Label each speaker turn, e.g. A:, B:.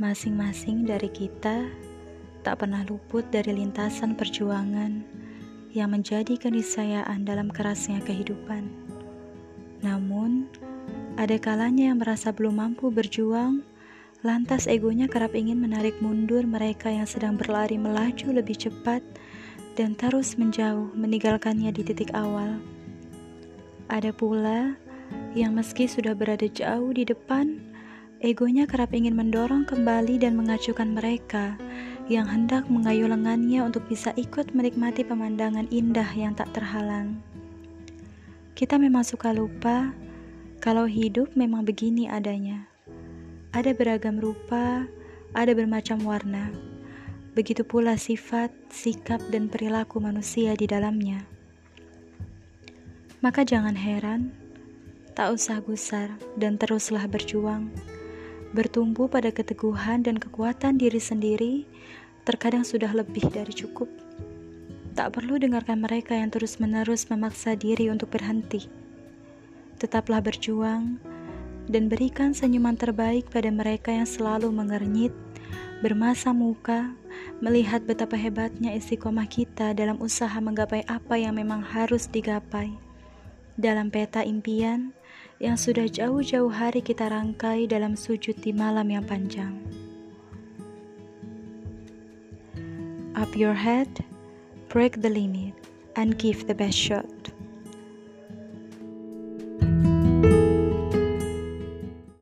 A: Masing-masing dari kita tak pernah luput dari lintasan perjuangan yang menjadi keniscayaan dalam kerasnya kehidupan. Namun, ada kalanya yang merasa belum mampu berjuang, lantas egonya kerap ingin menarik mundur mereka yang sedang berlari melaju lebih cepat dan terus menjauh meninggalkannya di titik awal. Ada pula yang meski sudah berada jauh di depan, Egonya kerap ingin mendorong kembali dan mengacukan mereka yang hendak mengayuh lengannya untuk bisa ikut menikmati pemandangan indah yang tak terhalang. Kita memang suka lupa kalau hidup memang begini adanya. Ada beragam rupa, ada bermacam warna. Begitu pula sifat, sikap, dan perilaku manusia di dalamnya. Maka jangan heran, tak usah gusar, dan teruslah berjuang bertumbuh pada keteguhan dan kekuatan diri sendiri, terkadang sudah lebih dari cukup. Tak perlu dengarkan mereka yang terus-menerus memaksa diri untuk berhenti. Tetaplah berjuang dan berikan senyuman terbaik pada mereka yang selalu mengernyit, bermasa muka, melihat betapa hebatnya istiqomah kita dalam usaha menggapai apa yang memang harus digapai. Dalam peta impian, yang sudah jauh-jauh hari kita rangkai dalam sujud di malam yang panjang. Up your head, break the limit, and give the best shot.